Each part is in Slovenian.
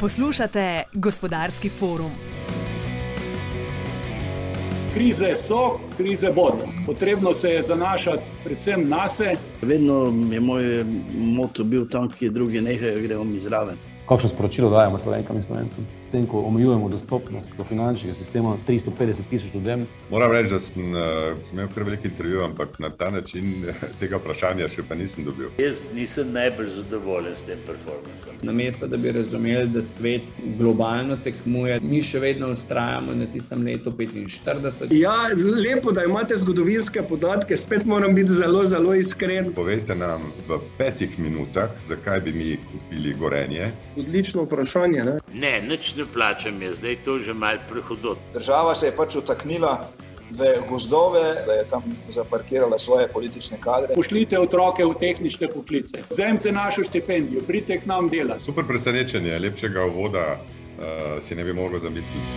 Poslušate gospodarski forum. Krize so, krize bodo. Potrebno se je zanašati predvsem na sebe. Vedno je moj moto bil tam, kjer drugi nehajo, gremo mi zraven. Kakšno sporočilo dajemo slovenkam in slovencem? S tem, ko omejujemo dostopnost do finančnega sistema 350 tisoč ljudem. Moram reči, da sem uh, imel kar veliko intervjujev, ampak na ta način tega vprašanja še pa nisem dobil. Jaz nisem najbolj zadovoljen s tem performancem. Namesto da bi razumeli, da svet globalno tekmuje, mi še vedno ustrajamo na tistem letu 45. Ja, lepo, da imate zgodovinske podatke, spet moram biti zelo, zelo iskren. Povejte nam v petih minutah, zakaj bi mi kupili gorenje. Odlično vprašanje. Ne? Ne, nič ne plačam, je zdaj to že mal prehodno. Država se je pač utaknila v gozdove, da je tam zaparkirala svoje politične kadre. Pošljite otroke v tehnične poklice, vzemite našo štipendijo, pridite k nam delati. Super presenečenje, lepšega uvoda uh, si ne bi mogel zamisliti.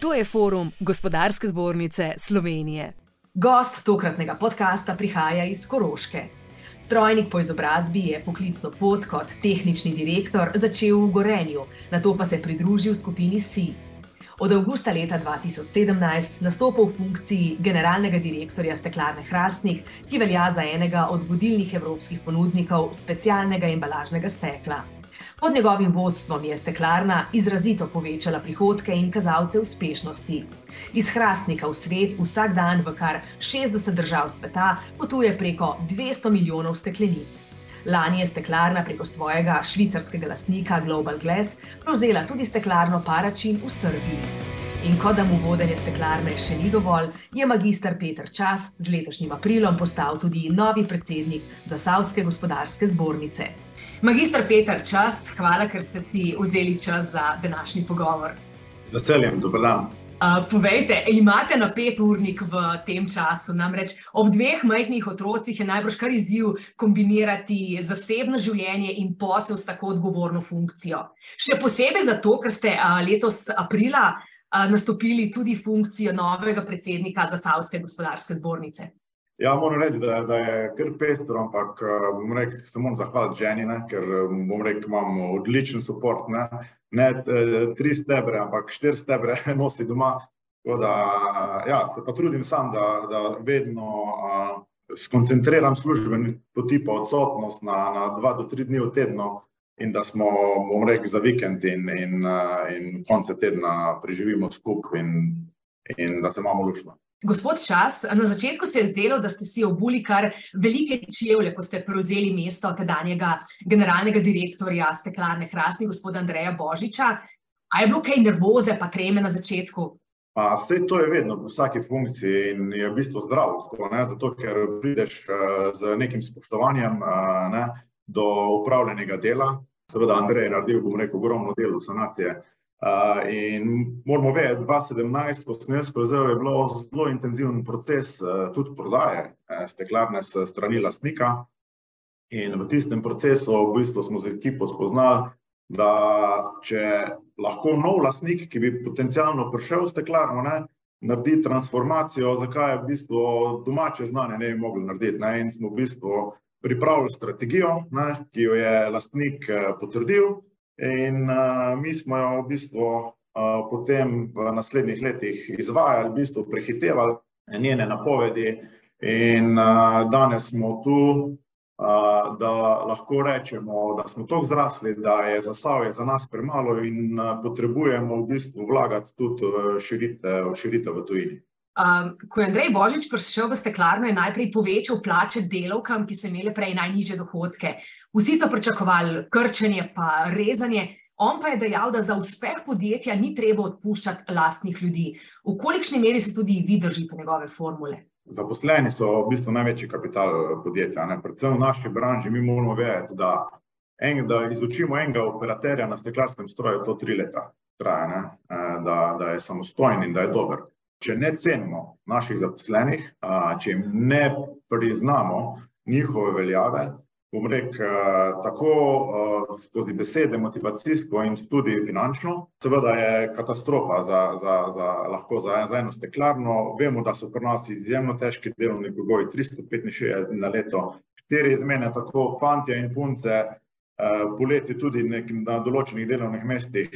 To je forum Gospodarske zbornice Slovenije. Gost tokratnega podcasta prihaja iz Koroške. Strojnik po izobrazbi je poklicno pot kot tehnični direktor začel v Gorenju, na to pa se je pridružil skupini SI. Od avgusta leta 2017 nastopil v funkciji generalnega direktorja steklarne Hrastnik, ki velja za enega od vodilnih evropskih ponudnikov specialnega embalažnega stekla. Pod njegovim vodstvom je steklarna izrazito povečala prihodke in kazalce uspešnosti. Iz Hrastnika v svet vsak dan v kar 60 držav sveta potuje preko 200 milijonov steklenic. Lani je steklarna preko svojega švicarskega lastnika Global Glass prevzela tudi steklarno Paračin v Srbiji. In kot da mu vodenje steklarne še ni dovolj, je magistr Petr Čas z letošnjim aprilom postal tudi novi predsednik Zasavske gospodarske zbornice. Magistr Petr Čas, hvala, ker ste si vzeli čas za današnji pogovor. Z veseljem, dober dan. Uh, povejte, imate na pet urnik v tem času? Namreč ob dveh majhnih otrocih je najbrž kar izziv kombinirati zasebno življenje in posel s tako odgovorno funkcijo. Še posebej zato, ker ste uh, letos aprila uh, nastopili tudi funkcijo novega predsednika Zasavske gospodarske zbornice. Ja, moram reči, da, da je kar pestro, ampak bom rekel, se moram zahvaliti ženi, ne, ker bom rekel, imam odličen podpor. Ne, ne tri stebre, ampak štiri stebre nosi doma. Da, ja, se pa trudim sam, da, da vedno uh, skoncentriram službeni poti po odsotnost na, na dva do tri dni v tednu in da smo, bom rekel, za vikend in, in, in konce tedna preživimo skupaj in, in da se imamo lušno. Gospod Čas, na začetku se je zdelo, da ste si obuli kar velike čevlje, ko ste prevzeli mesto tedanjega generalnega direktorja steklarne Hrastni, gospoda Andreja Božiča. A je bilo kaj nervoze, pa treme na začetku? Pa vse to je vedno v vsaki funkciji in je v bistvu zdravo, ne? zato ker prideš z nekim spoštovanjem ne? do upravljenega dela. Seveda, Andrej je naredil, bom rekel, ogromno delo sanacije Uh, in moramo vedeti, da 2017, ko sem jaz prevzel, je bilo zelo intenziven proces uh, tudi prodaje uh, steklarne s strani lastnika. In v tistem procesu v bistvu smo z ekipo spoznali, da če lahko nov lastnik, ki bi potencialno prišel v steklarno, ne, naredi transformacijo, zakaj je v bistvu domače znanje ne bi mogli narediti. Ne, in smo v bistvu pripravili strategijo, ne, ki jo je lastnik potrdil. In uh, mi smo jo v bistvu uh, potem v naslednjih letih izvajali, v bistvu prehitevali njene napovedi, in uh, danes smo tu, uh, da lahko rečemo, da smo tako zrasli, da je zasavje za nas premalo in uh, potrebujemo v bistvu vlagati tudi v širitev, širitev v tujini. Um, ko je Andrej Božič prišel v steklarno, je najprej povečal plače delovkam, ki so imeli prej najnižje dohodke. Vsi to pričakovali, krčenje pa rezanje. On pa je dejal, da za uspeh podjetja ni treba odpuščati lastnih ljudi. V kolikšni meri se tudi vi držite njegove formule? Zaposleni so v bistvu največji kapital podjetja. Ne? Predvsem v naši branži mi moramo vedeti, da, en, da izučimo enega operaterja na steklarskem stroju, to tri leta traja, da, da je samostojen in da je dober če ne cenimo naših zaposlenih, če jim ne priznamo njihove veljave, bom rekel, tako skozi besede, motivacijsko in tudi finančno, seveda je katastrofa za, za, za, lahko za, za eno steklarno. Vemo, da so pri nas izjemno težki delovni pogoji, 365 na leto, štiri izmene, tako fantje in punce, poleti tudi nek, na določenih delovnih mestih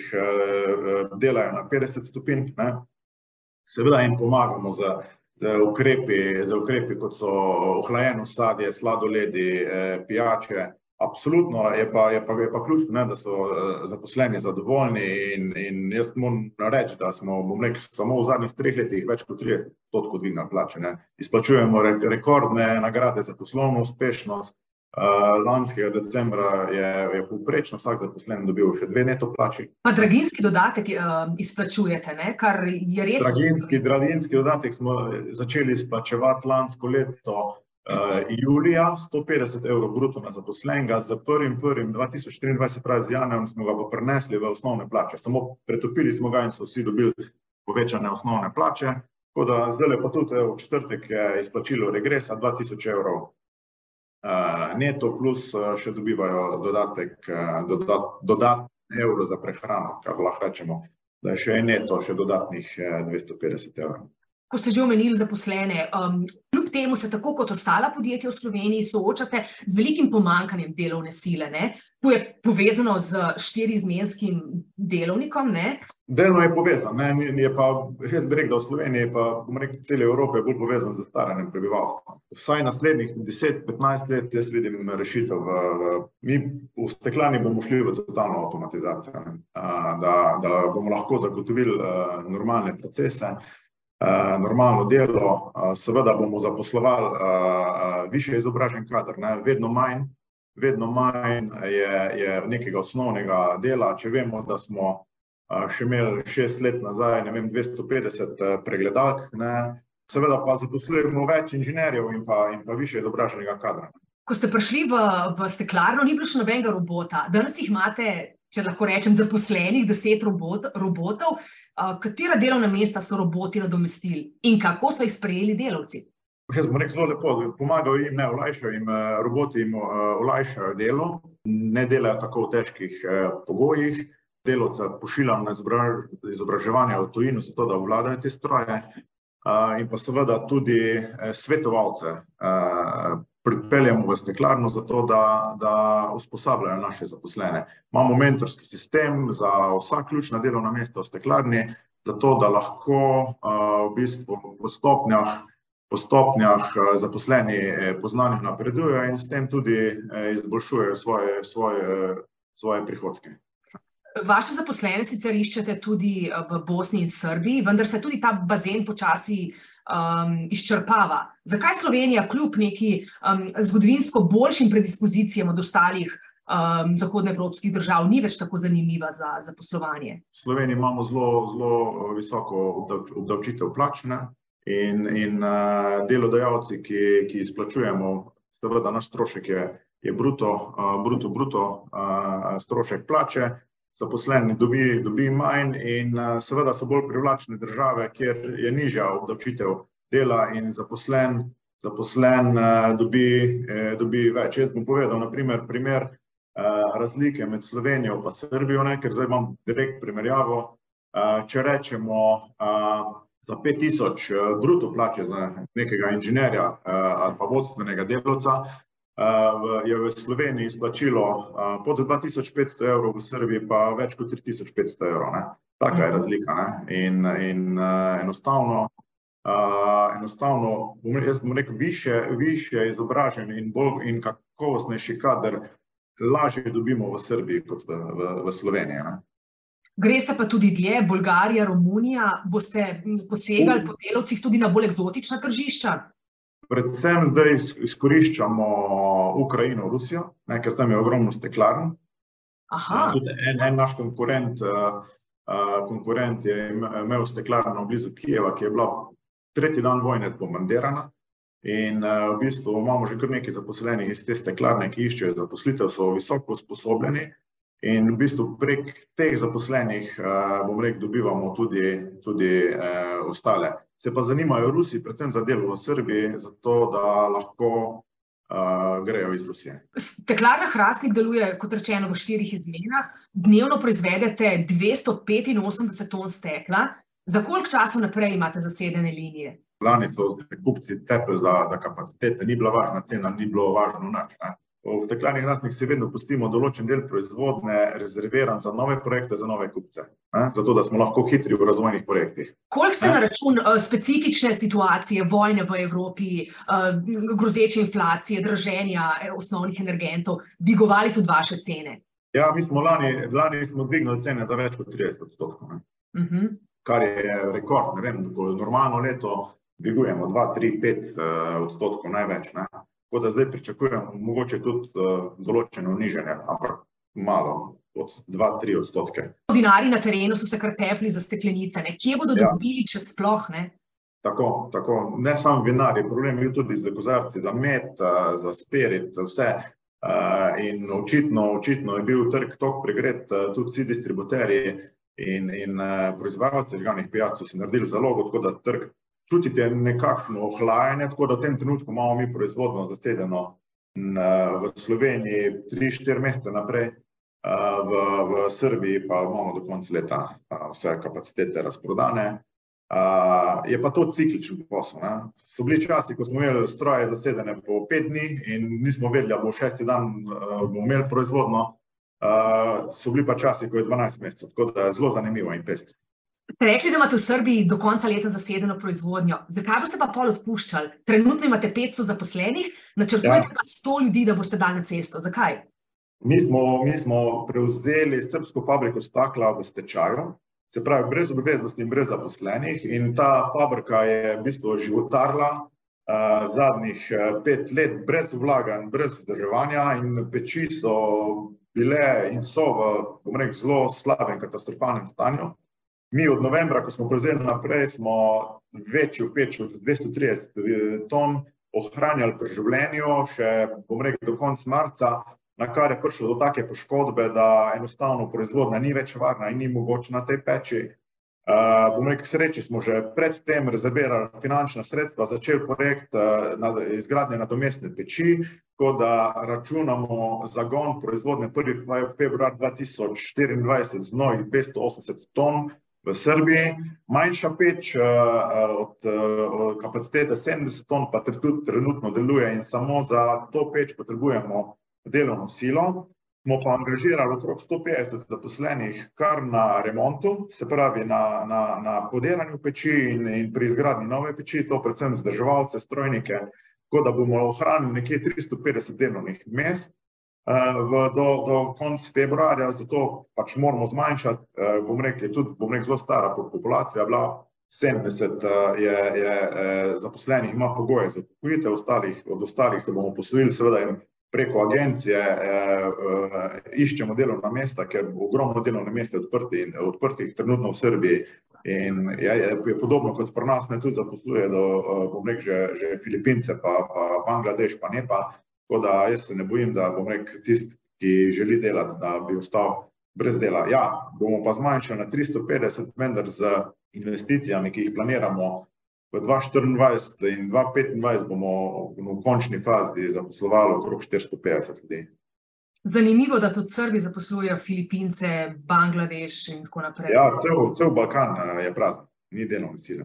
delajo na 50 stopinj. Ne. Seveda jim pomagamo z, z, ukrepi, z ukrepi, kot so ohlajeno sadje, sladoledi, pijače. Absolutno je pa, je pa, je pa ključno, ne, da so zaposleni zadovoljni in, in jaz moram reči, da smo rekel, samo v zadnjih treh letih več kot 30 odstotkov dvignili plače. Ne. Izplačujemo re, rekordne nagrade za poslovno uspešnost, lanskega decembra je, je povprečno vsak zaposlen dobil še dve neto plači. Pa draginski dodatek uh, izplačujete, ne? kar je redko. Draginski, draginski dodatek smo začeli izplačevati lansko leto uh, julija, 150 evrov bruto na zaposlenega, za 1.1.2024, pravi z januarjem, smo ga pa prenesli v osnovne plače. Samo pretopili smo ga in so vsi dobili povečane osnovne plače. Tako da zdaj pa tudi v četrtek je izplačilo regresa 2000 evrov neto plus še dobivajo dodatek, dodat, dodatni evro za prehrano, kar lahko rečemo, da je še neto še dodatnih 250 evrov. Ko ste že omenili zaposlene, um, kljub temu se tako kot ostala podjetja v Sloveniji soočate z velikim pomankanjem delovne sile. Ne? To je povezano z štirizmenskim delovnikom. Ne? Delno je povezano. Je pa, jaz bi rekel, da v Sloveniji, pa bom rekel, cele Evrope je bolj povezan z staranjem prebivalstva. Vsaj naslednjih 10-15 let jaz vidim rešitev. V, v, mi v steklani bomo šli v totalno avtomatizacijo, da, da bomo lahko zagotovili uh, normalne procese. Uh, normalno delo, uh, seveda bomo zaposlovali uh, više izobražen kader, ne? vedno manj, vedno manj je, je nekega osnovnega dela. Če vemo, da smo še imeli šest let nazaj, ne vem, 250 uh, pregledalk, ne? seveda pa zaposlujemo več inženirjev in pa, in pa više izobraženega kadra. Ko ste prišli v, v steklarno, ni bilo še nobenega robota. Danes jih imate če lahko rečem, zaposlenih deset robot, robotov. Katera delovna mesta so roboti nadomestili in kako so jih sprejeli delavci? Jaz bom rekel zelo lepo, pomagajo jim, ne olajšajo jim, roboti jim olajšajo delo, ne delajo tako v težkih pogojih. Delovca pošiljam na izobraževanje v tujino, zato da obvladajo te stroje, in pa seveda tudi svetovalce pripeljemo v steklarno, zato da, da usposabljajo naše zaposlene. Imamo mentorski sistem za vsa ključna delovna mesta v steklarni, zato da lahko uh, v bistvu po stopnjah, po stopnjah zaposleni poznanih napredujejo in s tem tudi izboljšujejo svoje, svoje, svoje prihodke. Vaše zaposlene sicer iščete tudi v Bosni in Srbiji, vendar se tudi ta bazen počasi uh, um, izčrpava. Zakaj Slovenija, kljub neki um, zgodovinsko boljšim predispozicijam od ostalih um, zahodnoevropskih držav, ni več tako zanimiva za, za poslovanje? V Sloveniji imamo zelo, zelo visoko obdavčitev plačne in, in uh, delodajalci, ki, ki izplačujemo, seveda naš strošek je, je bruto, uh, bruto, bruto uh, strošek plače zaposleni dobi, dobi manj in seveda so bolj privlačne države, kjer je nižja obdavčitev dela in zaposlen, zaposlen dobi, dobi več. Jaz bom povedal, naprimer, primer razlike med Slovenijo in Srbijo, ne, ker zdaj imam direkt primerjavo. Če rečemo za 5000 bruto plače za nekega inženirja ali pa vodstvenega delovca, je v Sloveniji izplačilo pod 2500 evrov, v Srbiji pa več kot 3500 evrov. Ne. Taka je razlika. Ne. In, in enostavno, enostavno, jaz bom rekel, više, više izobražen in bolj in kakovostnejši kader lažje dobimo v Srbiji kot v, v, v Sloveniji. Ne. Greste pa tudi dlje, Bolgarija, Romunija, boste posegali po delovcih tudi na bolj eksotična tržišča? Predvsem zdaj izkoriščamo Ukrajino, Rusijo, ne, ker tam je ogromno steklarn. Tudi en, en naš konkurent, uh, konkurent je imel steklarno blizu Kijeva, ki je bila tretji dan vojne zbombardirana. In uh, v bistvu imamo že kar nekaj zaposlenih iz te steklarne, ki iščejo zaposlitev, so visoko usposobljeni. In v bistvu prek teh zaposlenih, uh, bom rekel, dobivamo tudi, tudi uh, ostale se pa zanimajo Rusi, predvsem za delo v Srbiji, zato da lahko uh, grejo iz Rusije. Steklarna Hrastnik deluje, kot rečeno, v štirih izmenah. Dnevno proizvedete 285 ton stekla. Za koliko časa naprej imate zasedene linije? Lani so kupci tepli za, za kapacitete, ni bila važna cena, ni bilo važno nič. V steklenih rasnih si vedno pustimo določen del proizvodne rezerviran za nove projekte, za nove kupce. Ne? Zato, da smo lahko hitri v razvojnih projektih. Koliko ste na račun uh, specifične situacije, vojne v Evropi, uh, grozeče inflacije, draženja osnovnih energentov, dvigovali tudi vaše cene? Ja, mi smo lani, lani smo dvignili cene za več kot 30 odstotkov. Uh -huh. Kar je rekord, ne vem, normalno leto dvigujemo 2, 3, 5 uh, odstotkov največ. Ne? Tako da zdaj pričakujem mogoče tudi uh, določeno niženje, ampak malo, od 2-3 odstotke. Vinari na terenu so se kar tepli za steklenice, ne? kje bodo ja. dobili, če sploh ne? Tako, tako. ne samo vinari, problem je tudi za kozarci, za med, uh, za spirit, vse. Uh, in očitno, očitno je bil trg tako pregret, tudi vsi distributerji in, in proizvajalci žganih pijač so si naredili zalogo, tako da trg čutite nekakšno ohlajanje, tako da v tem trenutku imamo mi proizvodno zasedeno v Sloveniji 3-4 mesece naprej, v, v Srbiji pa imamo do konca leta vse kapacitete razprodane. Je pa to cikličen posel. Ne? So bili časi, ko smo imeli stroje zasedene po pet dni in nismo vedeli, da bo šesti dan bomo imeli proizvodno. So bili pa časi, ko je 12 mesecev, tako da je zelo zanimivo in pestro. Ste rekli, da imate v Srbiji do konca leta zasedeno proizvodnjo. Zakaj boste pa pol odpuščali? Trenutno imate 500 zaposlenih, načrtujete ja. pa 100 ljudi, da boste dali na cesto. Zakaj? Mi smo, mi smo prevzeli srpsko fabriko stakla v stečaju, se pravi, brez obveznosti in brez zaposlenih. In ta fabrika je v bistvu životarla uh, zadnjih pet let, brez vlaganj, brez vzdrževanja, in peči so bile in so v rekel, zelo slabem, katastrofalnem stanju. Mi od novembra, ko smo prevzeli naprej, smo večjo peč od 230 ton ohranjali pri življenju, še bom rekel do konca marca, na kar je prišlo do take poškodbe, da enostavno proizvodnja ni več varna in ni mogoče na tej peči. Uh, bom rekel, sreči smo že predtem rezervirali finančna sredstva, začeli projekt uh, na, izgradnje nadomestne peči, tako da računamo zagon proizvodnje 1. februar 2024 z novih 280 ton, v Srbiji, manjša peč uh, od uh, kapacitete 70 ton, pa tudi trenutno deluje in samo za to peč potrebujemo delovno silo. Smo pa angažirali okrog 150 zaposlenih kar na remontu, se pravi na, na, na podelanju peči in, in pri izgradnji nove peči, to predvsem zdrževalce, strojnike, tako da bomo ohranili nekje 350 delovnih mest v, do, do konca februarja, zato pač moramo zmanjšati. Bom rekel, tudi bom rekel, zelo stara populacija, bila 70 je, je zaposlenih, ima pogoje za pokojitev, od ostalih se bomo poslovili, seveda preko agencije eh, eh, iščemo delovna mesta, ker ogromno delovne mesta je odprti, odprtih trenutno v Srbiji. In je, je, je podobno kot pri nas, ne tudi zaposluje, do, bom rekel, že, že Filipince, pa, pa Bangladeš, pa ne pa. Tako da jaz se ne bojim, da bom rekel tisti, ki želi delati, da bi ostal brez dela. Ja, bomo pa zmanjšali na 350, vendar z investicijami, ki jih planiramo v 2024 in 2025, bomo v končni fazi zaposlovali okrog 450 ljudi. Zanimivo, da tudi Srbi zaposlujejo Filipince, Bangladeš in tako naprej. Ja, cel, cel Balkan eh, je prazen, ni delovni sile.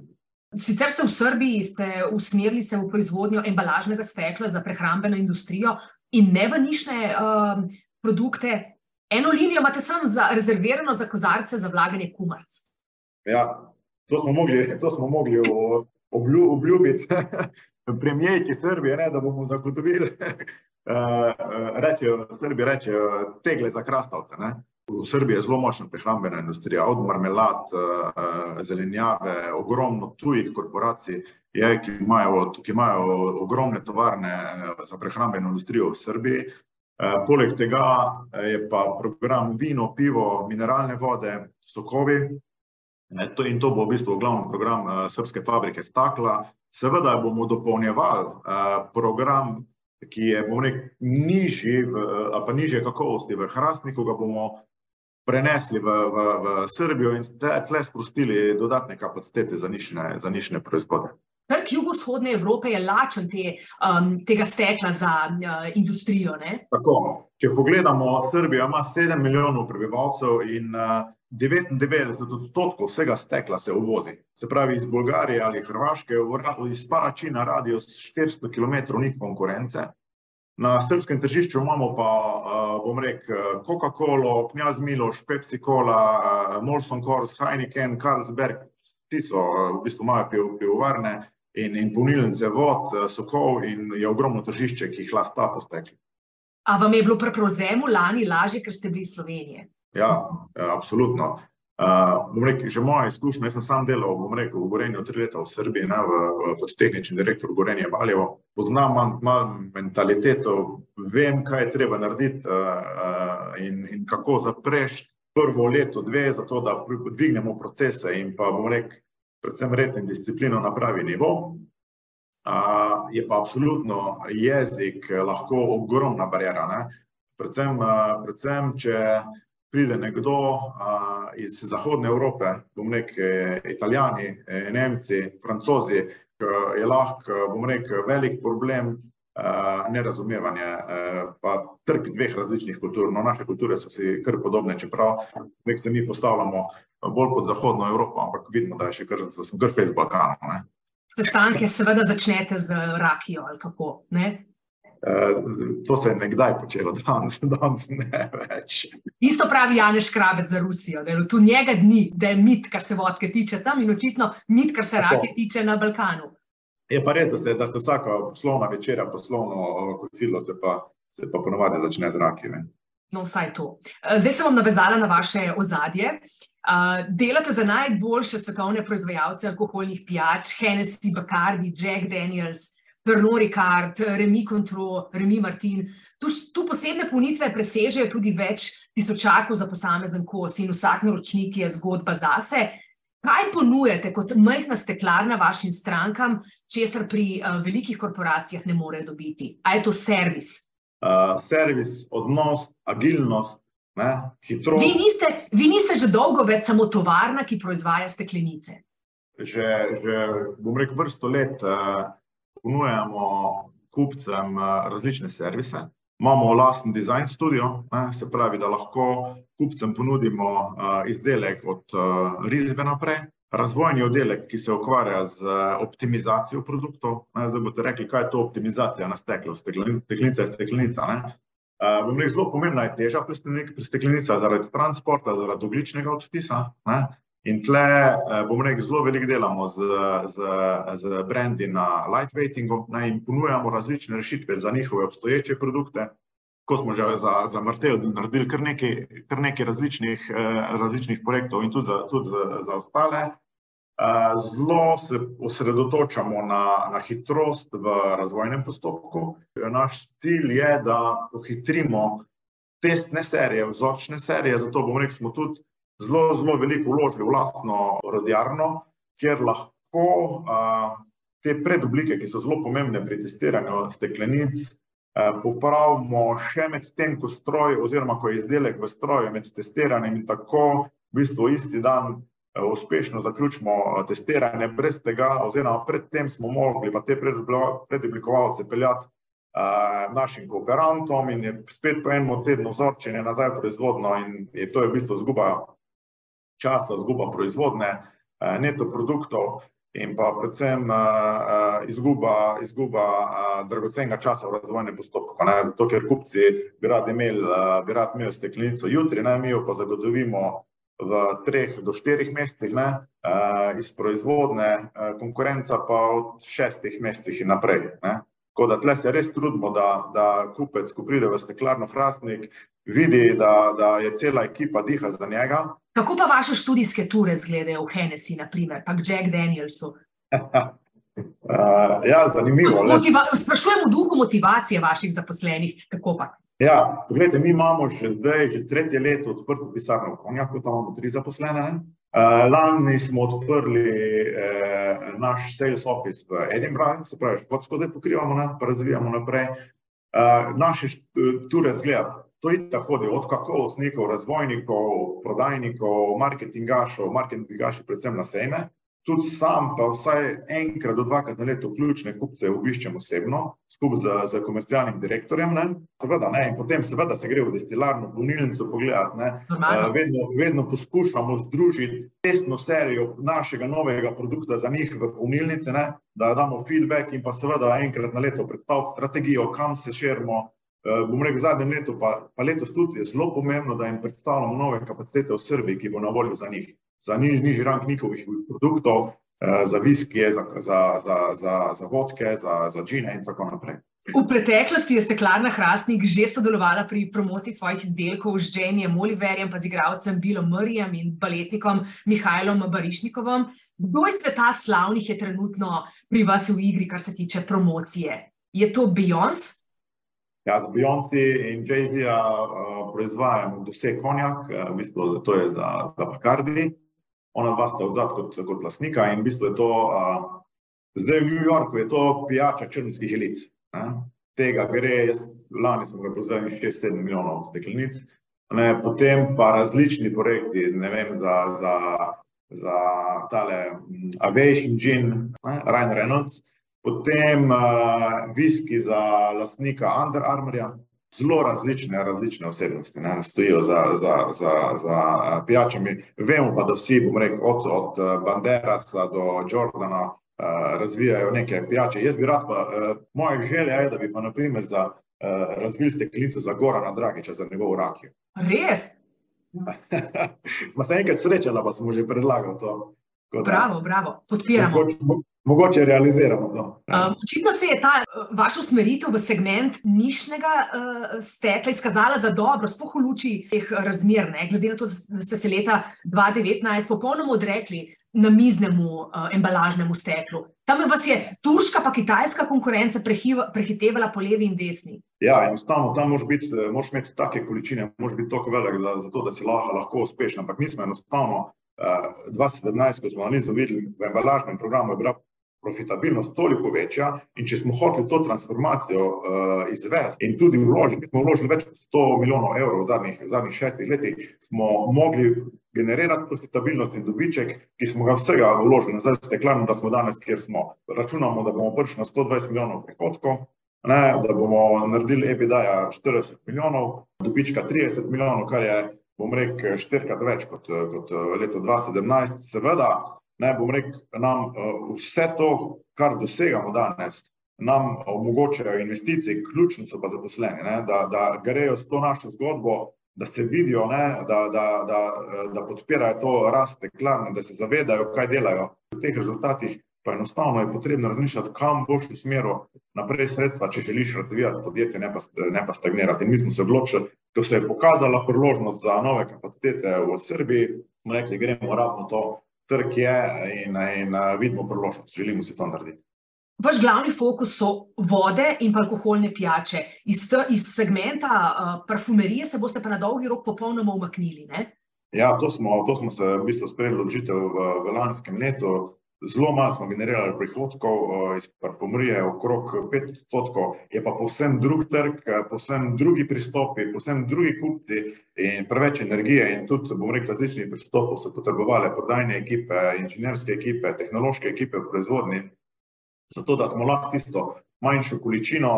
Sicer ste v Srbiji, ste usmerili se v proizvodnjo embalažnega stekla za prehrambeno industrijo in ne v nišne uh, produkte. Eno linijo imate samo za, rezervirano za kozarce za vlaganje kumarc. Ja, to smo mogli, to smo mogli oblju, obljubiti premijejki Srbije, ne, da bomo zagotovili, uh, rečejo, Srbi rečejo, tegle za krastavce. V Srbiji je zelo močna prehrambena industrija, od marmelad, eh, zelenjave, ogromno tujih korporacij, je, ki, imajo, ki imajo ogromne tovarne eh, za prehrambeno industrijo v Srbiji. Eh, poleg tega je pa program vino, pivo, mineralne vode, sokovi. In to bo v bistvu glavni program srpske fabrike stakla. Seveda bomo dopolnjevali program, ki je rekel, nižji, ali pa nižje kakovosti v Hrastniku, ga bomo prenesli v, v, v Srbijo in tle sprostili dodatne kapacitete za nišne, za nišne proizvode. Trg jugovzhodne Evrope je lačen te, um, tega stekla za uh, industrijo. Ne? Tako, če pogledamo, Srbija ima 7 milijonov prebivalcev in uh, 99 odstotkov vsega stekla se uvozi. Se pravi, iz Bolgarije ali Hrvaške, iz Paračina radijo 400 km ni konkurence. Na srpskem tržišču imamo pa, bom rekel, Coca-Cola, Knjaz Miloš, Pepsi Cola, Molson Coors, Heineken, Carlsberg, ti so v bistvu imajo pivovarne in, in polnilnice vod, sokov in je ogromno tržišče, ki jih lasta postekli. A vam je bilo pri prevzemu lani lažje, ker ste bili iz Slovenije? Ja, ja absolutno. Uh, rekel, že moja izkušnja, jaz sem sam delal, rekel, v Gorenju tri leta v Srbiji, ne, v, v, kot tehnični direktor Gorenja Valjevo. Poznam malo mal mentaliteto, vem, kaj je treba narediti uh, uh, in, in kako zapreš prvo leto, dve, zato da dvignemo procese in pa, bom rekel, predvsem red in disciplino na pravi nivo. Uh, je pa absolutno jezik lahko ogromna barijera. Predvsem, uh, predvsem, če pride nekdo uh, iz Zahodne Evrope, bom rekel, Italijani, Nemci, Francozi, je lahko, bom rekel, velik problem uh, nerazumevanje, uh, pa trpi dveh različnih kultur. No, naše kulture so si kar podobne, čeprav nek se mi postavljamo bolj pod Zahodno Evropo, ampak vidimo, da kar, da smo kar fejs Balkanu. Ne? Sestanke seveda začnete z rakijo ali kako, ne? To se je nekdaj počelo, danes, danes ne več. Isto pravi Janeš Krabec za Rusijo, da je tu njega dni, da je mit, kar se vodke tiče tam in očitno mit, kar se rake tiče na Balkanu. Je pa res, da ste, da ste vsaka poslovna večera, poslovno kotilo se pa, se pa ponovadi začne z rakije. No, vsaj to. Zdaj se bom navezala na vaše ozadje. Delate za najboljše svetovne proizvajalce alkoholnih pijač, Hennessy, Bacardi, Jack Daniels, Pernod Ricard, Remi Contro, Remi Martin. Tu, tu posebne ponitve presežejo tudi več tisočakov za posamezen kos in vsak naročnik je zgodba zase. Kaj ponujate kot majhna steklarna vašim strankam, česar pri uh, velikih korporacijah ne morejo dobiti? A je to servis? Uh, servis, odnos, agilnost, ne, hitrost. Vi niste, vi niste že dolgo več samo tovarna, ki proizvaja steklenice. Že, že bom rekel, vrsto let uh, ponujamo kupcem uh, različne servise. Imamo lasten design studio, ne, se pravi, da lahko kupcem ponudimo uh, izdelek od uh, risbe naprej, razvojni oddelek, ki se ukvarja z optimizacijo produktov. Ne, zdaj boste rekli, kaj je to optimizacija na steklu, steklenica je steklenica. Ne. Uh, bom rekel, zelo pomembna je teža pri steklenicah zaradi transporta, zaradi ogličnega odtisa. Ne. In tle, bom rekel, zelo veliko delamo z, z, z brendi na lightweightingu ne, in ponujamo različne rešitve za njihove obstoječe produkte. Ko smo že za, za Martel naredili kar nekaj, kar nekaj različnih, različnih projektov in tudi za, tudi za ostale. Zelo se osredotočamo na, na hitrost v razvojnem postopku. Naš cilj je, da pohitrimo testne serije, vzorčne serije, zato bomo rekel, smo tudi zelo, zelo veliko vložili v lastno rodjarno, kjer lahko a, te predoblike, ki so zelo pomembne pri testiranju steklenic, popravimo še med tem, ko stroj oziroma ko je izdelek v stroju med testiranjem in tako v bistvu isti dan uspešno zaključimo testiranje brez tega oziroma predtem smo mogli pa te predoblikovalce peljati našim kooperantom in je spet po enem tednu vzorčenje nazaj proizvodno in je to je v bistvu zguba časa, zguba proizvodne, neto produktov in pa predvsem izguba, izguba dragocenega časa v razvojnem postopku. Ne? To, ker kupci bi radi imeli, bi radi imeli steklenico jutri, ne? mi jo pa zagotovimo v treh do štirih mesecih ne? iz proizvodne, konkurenca pa od šestih mesecih in naprej. Ne? Tako da tle se res trudimo, da, da kupec, ko pride v steklarno Frasnik, vidi, da, da je cela ekipa diha za njega. Kako pa vaše študijske ture izgledajo v Hennessy, naprimer, pa Jack Danielsu? uh, ja, zanimivo. Motiva sprašujem v duhu motivacije vaših zaposlenih, kako pa? Ja, pogledajte, mi imamo že zdaj, že tretje leto odprto pisarno v Konjaku, tam imamo tri zaposlene. Ne? Uh, lani smo odprli eh, naš sales office v Edinburghu, se pravi, škotsko zdaj pokrivamo, ne, razvijamo naprej. Uh, naše ture zgleda, to je tako, od kakovostnikov, razvojnikov, prodajnikov, marketingašov, marketingaši predvsem na sejme. Tudi sam, pa vsaj enkrat do dvakrat na leto ključne kupce obiščem osebno, skupaj z, z komercialnim direktorjem. Ne? Seveda, ne? In potem seveda se gre v destilarno, polnilnico pogledati. Uh, vedno, vedno poskušamo združiti testno serijo našega novega produkta za njih v polnilnice, ne? da damo feedback in pa seveda enkrat na leto predstaviti strategijo, kam se širimo. Uh, bom rekel, v zadnjem letu, pa, pa letos tudi je zelo pomembno, da jim predstavljamo nove kapacitete v Srbiji, ki bo na voljo za njih za niž, nižji rang njihovih produktov, eh, za viskije, za, za, za, za, za vodke, za, za džine in tako naprej. V preteklosti je steklarna Hrastnik že sodelovala pri promociji svojih izdelkov z Janijem Oliverjem, pa z igralcem Bilom Murrayem in baletnikom Mihajlom Barišnikovom. Kdo iz sveta slavnih je trenutno pri vas v igri, kar se tiče promocije? Je to Beyoncé? Ja, z Beyoncé in Jay-Z uh, proizvajamo vse konjak, uh, v bistvu to je za, za Bacardi ona dva sta odzad kot, kot lasnika in v bistvu je to, uh, zdaj v New Yorku je to pijača črnskih elit. Ne? Tega gre, jaz lani smo ga proizvedli 6-7 milijonov steklenic, ne? potem pa različni projekti, ne vem, za, za, za tale Aviation Gin? Ryan Reynolds, potem uh, viski za lasnika Under Armourja, zelo različne, različne osebnosti ne, stojijo za, za, za, za eh, pijačami. Vemo pa, da vsi, bom rekel, od, od eh, Banderasa do Jordana uh, razvijajo neke pijače. Jaz bi rad pa, moja želja je, da bi pa naprimer za, razvili steklenico za Gorana Dragiča, za njegovo rakijo. Res? smo se enkrat srečali, pa smo že predlagali to. Bravo, bravo, podpiramo. Mogoče, mogoče realiziramo to. Um, očitno se je ta uh, vaša usmeritev v segment nišnega uh, stekla izkazala za dobro, spoh v luči teh razmer, ne? glede na to, da ste se leta 2019 popolnoma odrekli na miznemu uh, embalažnemu steklu. Tam vas je turška pa kitajska konkurenca prehitevala po levi in desni. Ja, enostavno tam moraš, biti, eh, moraš imeti take količine, moraš biti tako velik, da, zato, da si lahko, lahko uspešen. Ampak mi smo enostavno uh, 2017, ko smo analizo videli v embalažnem programu, je bila profitabilnost toliko večja in če smo hoteli to transformacijo uh, izvesti in tudi vložiti, smo vložili več kot 100 milijonov evrov v zadnjih, v zadnjih šestih letih, smo mogli generirati profitabilnost in dobiček, ki smo ga vsega vložili nazaj v steklarno, da smo danes, kjer smo. Računamo, da bomo prišli na 120 milijonov prihodkov, ne, da bomo naredili EBITDA 40 milijonov, dobička 30 milijonov, kar je, bom rekel, štirikrat več kot, kot leto 2017. Seveda, ne bom rekel, nam uh, vse to, kar dosegamo danes, nam omogočajo investicije, ključno so pa zaposleni, ne, da, da grejo s to našo zgodbo, da se vidijo, ne, da, da, da, da podpirajo to rast teklarne, da se zavedajo, kaj delajo. V teh rezultatih pa enostavno je potrebno razmišljati, kam boš v smeru naprej sredstva, če želiš razvijati podjetje, ne pa, ne pa stagnirati. In mi smo se odločili, ko se je pokazala priložnost za nove kapacitete v Srbiji, smo rekli, gremo ravno to trg je in, in vidimo priložnost, želimo si to narediti. Vaš glavni fokus so vode in alkoholne pijače. Iz, iz segmenta uh, parfumerije se boste pa na dolgi rok popolnoma umaknili. Ne? Ja, to smo, to smo se v bistvu sprejeli odločitev v, v lanskem letu. Zelo malo smo generirali prihodkov iz parfumerije, okrog 5 odstotkov, je pa povsem drug trg, povsem drugi pristopi, povsem drugi kupci in preveč energije. In tudi, bom rekel, različnih pristopov so potrebovali prodajne ekipe, inženirske ekipe, tehnološke ekipe v proizvodni, zato da smo lahko tisto manjšo količino,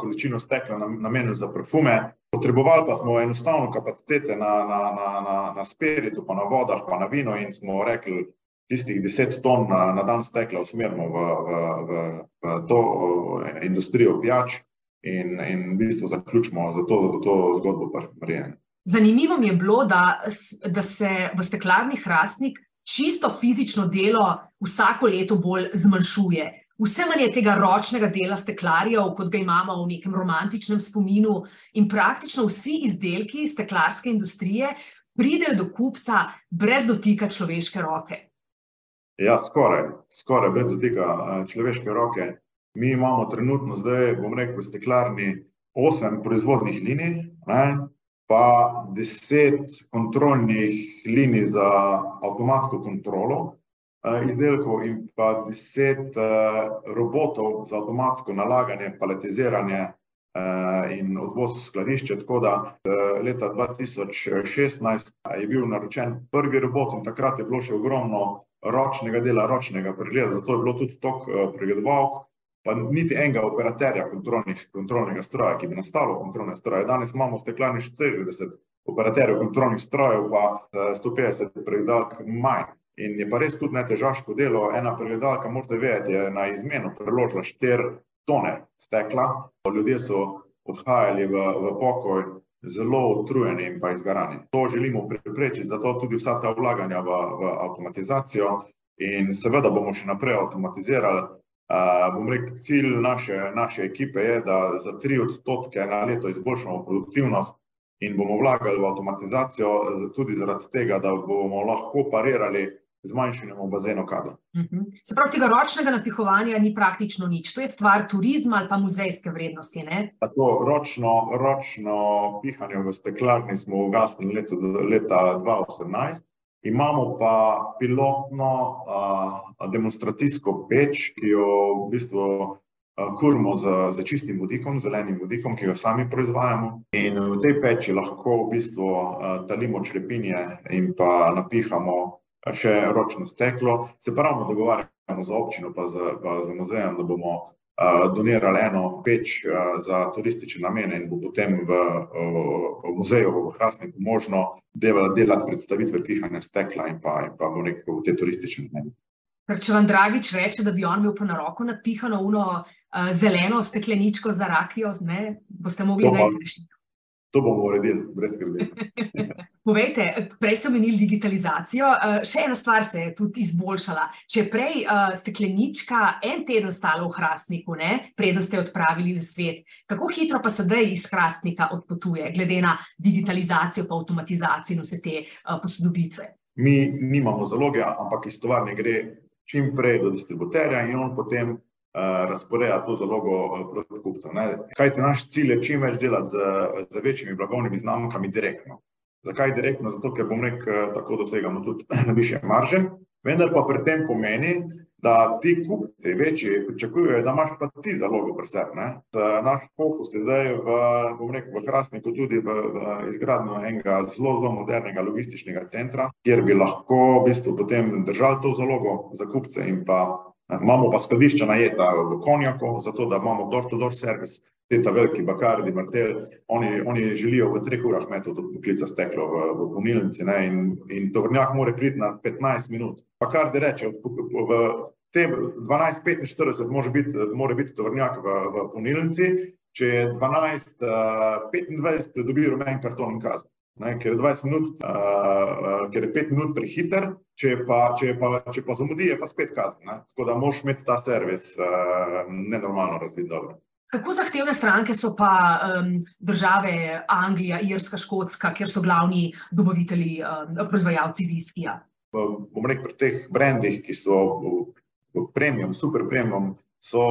količino stekla namenili za parfume. Potrebovali pa smo enostavno kapacitete na, na, na, na, na spiritu, pa na vodah, pa na vino in smo rekli, tistih deset ton na, na dan stekla usmerimo v, v, v, v to industrijo pijač in, in v bistvu zaključimo za to, to zgodbo parfumerije. Zanimivo mi je bilo, da, da se v steklarni hrastnik čisto fizično delo vsako leto bolj zmanjšuje. Vse manj je tega ročnega dela steklarjev, kot ga imamo v nekem romantičnem spominu, in praktično vsi izdelki steklarske industrije pridejo do kupca brez dotika človeške roke. Ja, skoraj, skoraj brez dotika človeške roke. Mi imamo trenutno, zdaj bom rekel, v steklarni osem proizvodnih linij, ne, pa deset kontrolnih linij za avtomatsko kontrolo eh, izdelkov in pa deset eh, robotov za avtomatsko nalaganje, paletiziranje eh, in odvoz skladišče. Tako da eh, leta 2016 je bil naročen prvi robot in takrat je bilo še ogromno ročnega dela, ročnega pregleda, zato je bilo tudi toliko pregledovalk, pa niti enega operaterja kontrolnega stroja, ki bi nastalo kontrolne stroje. Danes imamo v steklarni 40 operaterjev kontrolnih strojev, pa 150 pregledalk manj. In je pa res tudi netežaško delo, ena pregledalka, morate vedeti, je na izmeno preložila štiri tone stekla, ljudje so odhajali v, v pokoj zelo utrujeni in pa izgarani. To želimo preprečiti, zato tudi vsa ta vlaganja v, v avtomatizacijo in seveda bomo še naprej avtomatizirali. Uh, rekel, cilj naše, naše ekipe je, da za tri odstotke na leto izboljšamo produktivnost in bomo vlagali v avtomatizacijo tudi zaradi tega, da bomo lahko parirali zmanjšanjem bazenu kadra. Uh mhm. -huh. Se pravi, tega ročnega napihovanja ni praktično nič. To je stvar turizma ali pa muzejske vrednosti. To ročno, ročno pihanje v steklarni smo ugasnili leto, leta 2018. Imamo pa pilotno a, demonstracijsko peč, ki jo v bistvu kurimo z, z čistim vodikom, zelenim vodikom, ki ga sami proizvajamo. In v tej peči lahko v bistvu talimo črepinje in pa napihamo še ročno steklo. Se pravno dogovarjamo z občino pa z, pa z muzejem, da bomo uh, donirali eno peč uh, za turistične namene in bo potem v, uh, v muzeju v Hrastniku možno delati predstavitve pihanja stekla in pa, in pa rekel v te turistične namene. Če vam Dragič reče, da bi on imel pa na roko napihano uno uh, zeleno stekleničko za rakijo, ne, boste mogli najti rešitev. To bomo uredili, brez skrbi. Povejte, prej ste omenili digitalizacijo. Eh, še ena stvar se je tudi izboljšala. Če prej uh, steklenička en teden stala v hrastniku, preden ste jo odpravili v svet, kako hitro pa sedaj iz hrastnika odpotuje, glede na digitalizacijo, pa avtomatizacijo in vse te uh, posodobitve? Mi nimamo zaloge, ampak iz tovarne gre čim prej do distributerja in on potem Eh, razporeja to zalogo eh, proti kupcu. Kaj ti naš cilj je čim več delati z, z večjimi blagovnimi znamkami direktno. Zakaj direktno? Zato, ker bom rekel, eh, tako dosegamo tudi na više marže, vendar pa pri tem pomeni, da ti kupci večji pričakujejo, da imaš pa ti zalogo pri sebi. Naš fokus je zdaj v, bom rekel, v Hrastniku tudi v, v izgradnju enega zelo, zelo modernega logističnega centra, kjer bi lahko v bistvu potem držali to zalogo za kupce in pa Imamo pa skladišča najeta v Konjaku, zato da imamo door-to-door servis, te ta veliki bakardi, martel, oni, oni želijo v treh urah imeti to poklica steklo v, v punilnici ne, in, in tovrnjak more priti na 15 minut. Bakardi reče, v, tem 12.45 može biti, more biti tovrnjak v, v punilnici, če je 12.25 dobi rumen karton in kazen. Ne, ker je 20 minut, uh, ker je 5 minut prehiter, če pa, če pa, če pa zamudi, je pa spet kazen. Ne. Tako da moš imeti ta servis uh, nenormalno razvit dobro. Kako zahtevne stranke so pa um, države Anglija, Irska, Škotska, kjer so glavni dobavitelji, um, proizvajalci viskija? Bom rekel, pri teh brendih, ki so premium, super premium, so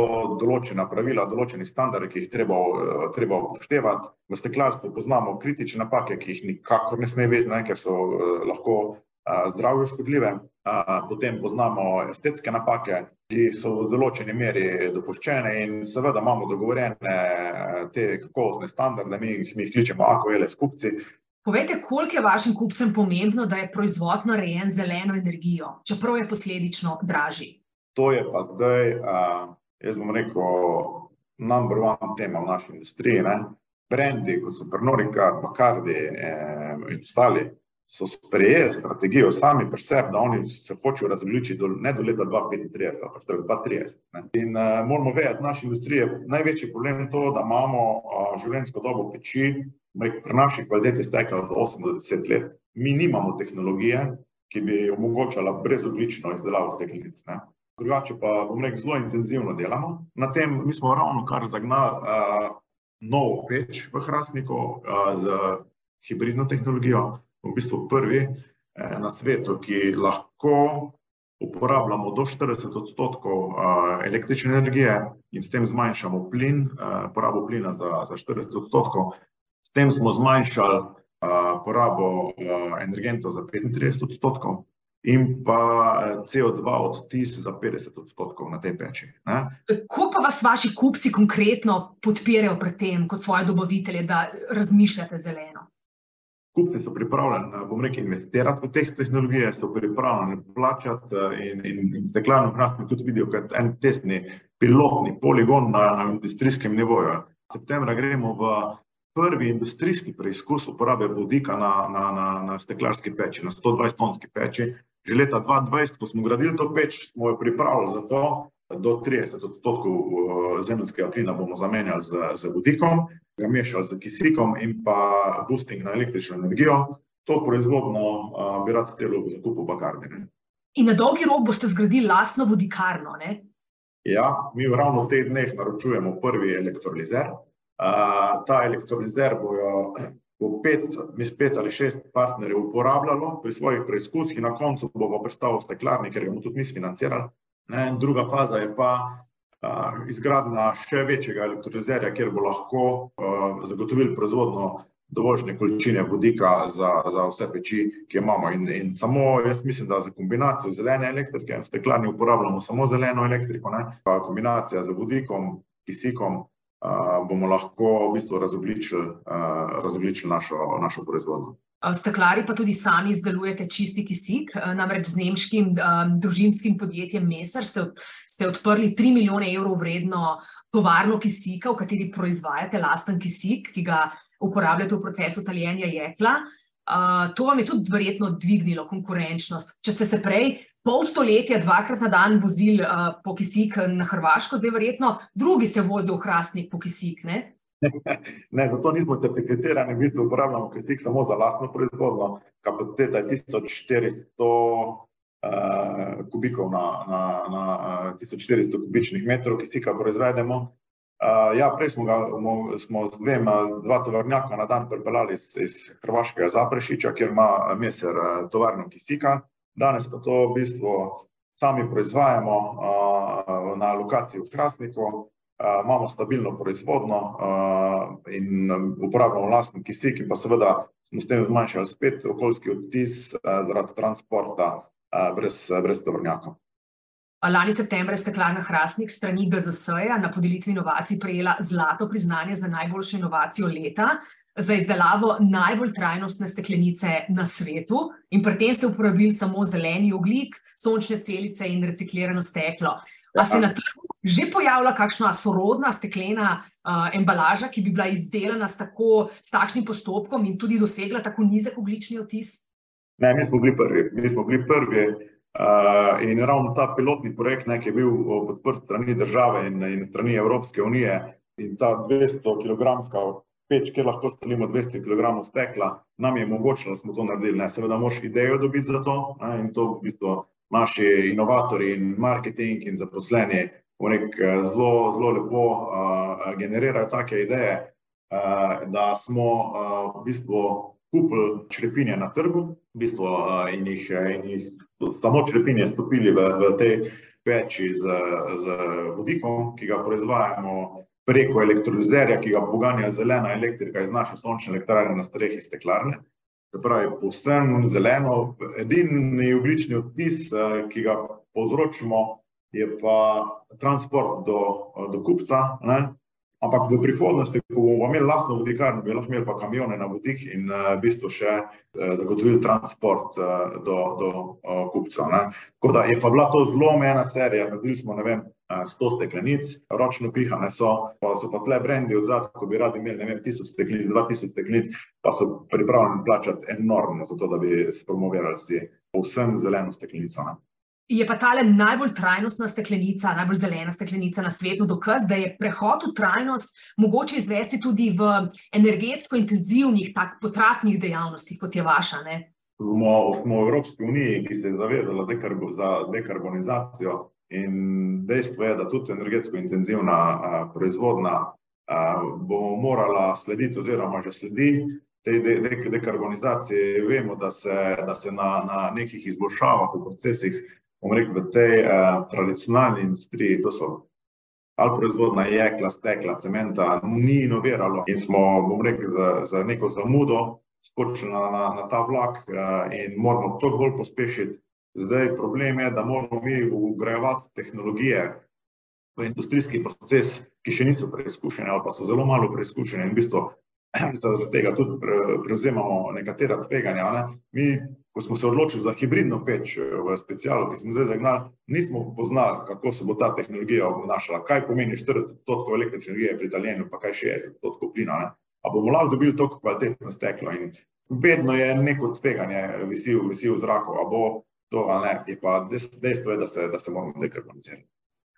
določena pravila, določeni standardi, ki jih treba, treba upoštevati. V steklarstvu poznamo kritične napake, ki jih nikakor ne sme biti, ker so eh, lahko zdravju škodljive. Potem poznamo estetske napake, ki so v določeni meri dopuščene in seveda imamo dogovorjene te kakovostne standarde, mi jih, mi jih kličemo AQL skupci. Povejte, koliko je vašim kupcem pomembno, da je proizvod narejen zeleno energijo, čeprav je posledično dražji? To je pa zdaj jaz bom rekel, number one tema v naši industriji. Ne? Brendi, kot so Pernodika, Bacardi eh, in ostali, so sprejeli strategijo sami pri sebi, da oni se hočejo različiti do, ne do leta 2035, ampak do 2030. Ne? In uh, moramo vedeti, da naši industriji je največji problem to, da imamo uh, življenjsko dobo peči, pri naši kvaliteti stekla od 8 do 10 let. Mi nimamo tehnologije, ki bi omogočala brezoglično izdelavo steklenic drugače pa bom rekel, zelo intenzivno delamo. Na tem mi smo ravno kar zagnali uh, novo peč v Hrastniku uh, z hibridno tehnologijo, v bistvu prvi eh, na svetu, ki lahko uporabljamo do 40 odstotkov uh, električne energije in s tem zmanjšamo plin, uh, porabo plina za, za 40 odstotkov. S tem smo zmanjšali porabo energentov za 35 odstotkov in pa eh, CO2 odtis za 50 odstotkov na tej peči. Kako pa vas vaši kupci konkretno podpirajo pri tem, kot svoje dobavitelje, da razmišljate zeleno? Kupci so pripravljeni, bom rekel, investirati v te tehnologije, so pripravljeni plačati in, in, in steklarno hrastnik tudi vidijo kot en testni pilotni poligon na, na industrijskem nivoju. Septembra gremo v prvi industrijski preizkus uporabe vodika na, na, na, na steklarski peči, na 120-tonski peči. Že leta 2020, ko smo gradili to peč, smo jo pripravili za to, do 30 odstotkov zemljskega plina bomo zamenjali z, z vodikom, ga mešali z kisikom in pa boosting na električno energijo. To proizvodno uh, bi rad telo v zakupu bakarne. In na dolgi rok boste zgradili lastno vodikarno, ne? Ja, mi ravno v teh dneh naročujemo prvi elektrolizer. Uh, ta elektrolizer bojo bo pet, mi pet ali šest partnerjev uporabljalo pri svojih preizkusih na koncu bo pa predstavil steklarni, ker ga bomo tudi mi financirali. Ne, druga faza je pa izgradnja še večjega elektrolizerja, kjer bo lahko zagotovili proizvodno dovoljšne količine vodika za, za vse peči, ki imamo. In, in samo jaz mislim, da za kombinacijo zelene elektrike, v steklarni uporabljamo samo zeleno elektriko, ne, pa kombinacija z vodikom, kisikom, bomo lahko v bistvu razogličili, uh, razogličili našo, našo proizvodnjo. Steklari pa tudi sami izdelujete čisti kisik, namreč z nemškim um, družinskim podjetjem Mesar ste, ste odprli 3 milijone evrov vredno tovarno kisika, v kateri proizvajate lasten kisik, ki ga uporabljate v procesu taljenja jekla. Uh, to vam je tudi verjetno dvignilo konkurenčnost. Če ste se prej pol stoletja dvakrat na dan vozili uh, po kisik na Hrvaško, zdaj verjetno drugi se vozijo v Hrastnik po kisik. Ne? ne, zato nismo certificirani, mi uporabljamo kisik samo za lastno proizvodno. Kapaciteta je 1400 uh, kubikov na, na, na uh, 1400 kubičnih metrov kisika proizvedemo. Uh, ja, prej smo, ga, smo z dvema, dva tovarnjaka na dan pripeljali iz, iz Hrvaškega Zaprešiča, kjer ima meser tovarno kisika. Danes pa to v bistvu sami proizvajamo uh, na lokaciji v Hrastniku, uh, imamo stabilno proizvodno uh, in uporabljamo vlastni kisik, pa seveda smo s tem zmanjšali spet okoljski odtis uh, zaradi transporta uh, brez, brez tovrnjaka. Lani septembra je steklarna Hrastnik strani GZS-ja na podelitvi inovacij prejela zlato priznanje za najboljšo inovacijo leta za izdelavo najbolj trajnostne steklenice na svetu in pri tem ste uporabili samo zeleni oglik, sončne celice in reciklirano steklo. A se na trgu že pojavlja kakšna sorodna steklena uh, embalaža, ki bi bila izdelana s, tako, s takšnim postopkom in tudi dosegla tako nizek oglični otis? Ne, mi smo bili prvi. Mi smo bili prvi uh, in ravno ta pilotni projekt, ne, ki je bil podprt strani države in, in strani Evropske unije in ta 200 kg peč, kjer lahko stalimo 200 kg stekla, nam je omogočilo, da smo to naredili. Ne. Seveda, moš idejo dobiti za to ne, in to v bistvu naši inovatori in marketing in zaposleni nek, zelo, zelo lepo uh, generirajo take ideje, uh, da smo uh, v bistvu kupili črepinje na trgu v bistvu, uh, in, jih, in jih samo črepinje stopili v, v te peči z, z vodikom, ki ga proizvajamo preko elektrolizerja, ki ga poganja zelena elektrika iz naše sončne elektrarne na strehi steklarne. Se pravi, povsem zeleno. Edini oglični odtis, eh, ki ga povzročimo, je pa transport do, do kupca. Ne? Ampak v prihodnosti, ko bomo imeli lastno vodikarno, bi lahko imeli pa kamione na vodik in uh, v bistvu še zagotovili transport do, do kupca. Ne? Tako da je pa bila to zelo omejena serija, naredili smo, ne vem, 100 steklenic, ročno pihane so, pa so pa tle brendi od zadaj, ko bi radi imeli, ne vem, 1000 steklenic, 2000 steklenic, pa so pripravljeni plačati enormno za to, da bi spromovirali si povsem zeleno steklenico. Ne? Je pa ta najbolj trajnostna steklenica, najbolj zelena steklenica na svetu dokaz, da je prehod v trajnost mogoče izvesti tudi v energetsko intenzivnih, tako potratnih dejavnostih, kot je vaša. Smo, smo v Evropski uniji, ki se je zavezala dekarbo, za dekarbonizacijo, in dejstvo je, da tudi energetsko intenzivna a, proizvodna a, bo morala slediti, oziroma že sledi. Te de, de, dekarbonizacije vemo, da se, da se na, na nekih izboljšavah v procesih bom rekel, v tej tradicionalni industriji, to so ali proizvodna jekla, stekla, cementa, ni inoviralo in smo, bom rekel, za, za neko zamudo skočili na, na, na ta vlak uh, in moramo to bolj pospešiti. Zdaj problem je, da moramo mi ugrajevati tehnologije v industrijski proces, ki še niso preizkušene ali pa so zelo malo preizkušene in v bistvu zaradi tega tudi prevzemamo nekatera tveganja. Ne. Mi, ko smo se odločili za hibridno peč v specialu, ki smo zdaj zagnali, nismo poznali, kako se bo ta tehnologija obnašala, kaj pomeni 40% električne energije pri taljenju, pa kaj 60% plina. Ne. A bomo lahko dobili toliko kvalitetno steklo in vedno je neko tveganje, visi, visi v zraku, a bo to ali ne, je pa dejstvo, je, da, se, da se moramo dekarbonizirati.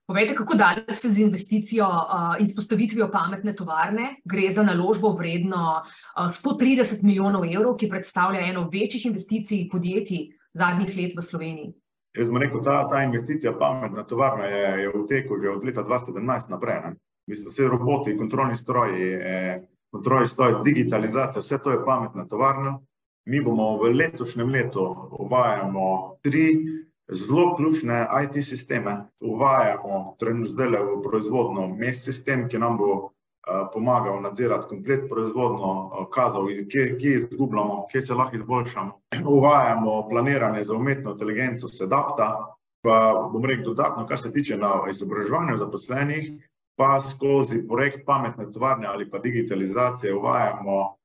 Povejte, kako daleč ste z investicijo uh, in spostavitvijo pametne tovarne? Gre za naložbo vredno uh, 130 milijonov evrov, ki predstavlja eno večjih investicij podjetij zadnjih let v Sloveniji. Jaz bom rekel, ta, ta investicija pametna tovarna je, je v teku že od leta 2017 naprej. Mislim, vse roboti, kontrolni stroji, eh, kontrolni stroji, digitalizacija, vse to je pametna tovarna. Mi bomo v letošnjem letu uvajamo tri zelo ključne IT sisteme. Uvajamo trenutno zdaj v proizvodno mest sistem, ki nam bo uh, pomagal nadzirati komplet proizvodno, uh, kazal, kje, kje izgubljamo, kje se lahko izboljšamo. Uvajamo planiranje za umetno inteligenco, sedapta, pa bom rekel dodatno, kar se tiče na izobraževanju zaposlenih, pa skozi projekt pametne tovarne ali pa digitalizacije uvajamo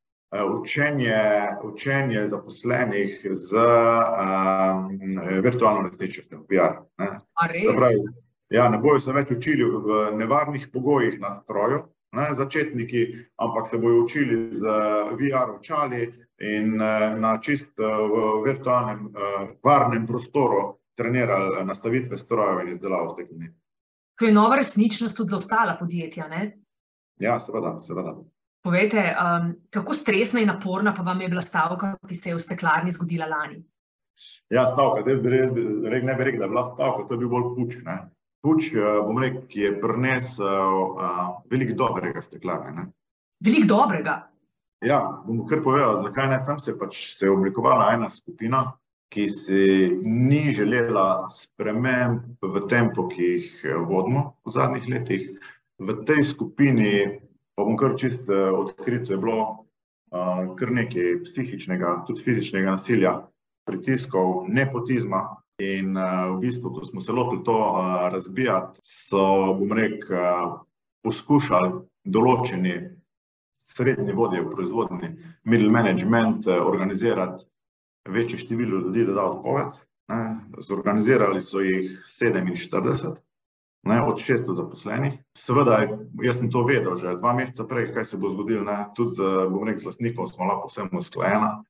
učenje, učenje zaposlenih z um, virtualno resničnostjo, VR. Ne. Pravi, ja, ne bojo se več učili v nevarnih pogojih na stroju, ne, začetniki, ampak se bojo učili z VR očali in eh, na čist v virtualnem varnem prostoru trenirali nastavitve strojev in izdelavo steklenic. To je nova resničnost tudi za ostala podjetja, ne? Ja, seveda, seveda. Povejte, um, kako stresna in naporna pa vam je bila stavka, ki se je v steklarni zgodila lani? Ja, stavka, jaz bi rekel, ne bi rekel, da je bila stavka, to je bil bolj puč. Ne? Puč, uh, bom rekel, ki je prinesel uh, veliko dobrega steklarne. Ne? Veliko dobrega? Ja, bom kar povedal, zakaj ne. Tam se, pač, se je oblikovala ena skupina, ki si ni želela sprememb v tempo, ki jih eh, vodimo v zadnjih letih. V tej skupini Pa bom kar čist uh, odkrit, je bilo uh, kar nekaj psihičnega, tudi fizičnega nasilja, pritiskov, nepotizma. In uh, v bistvu, ko smo se lotili to razbijati, so, bom rekel, poskušali določeni srednji vodje v proizvodni, middle management, organizirati večje število ljudi, da da odpoved. Zorganizirali so jih 47 ne, od 600 zaposlenih. Seveda, jaz sem to vedel že dva meseca prej, kaj se bo zgodilo. Ne. Tudi z, bom rekel, z lastnikom smo lahko vsem usklajena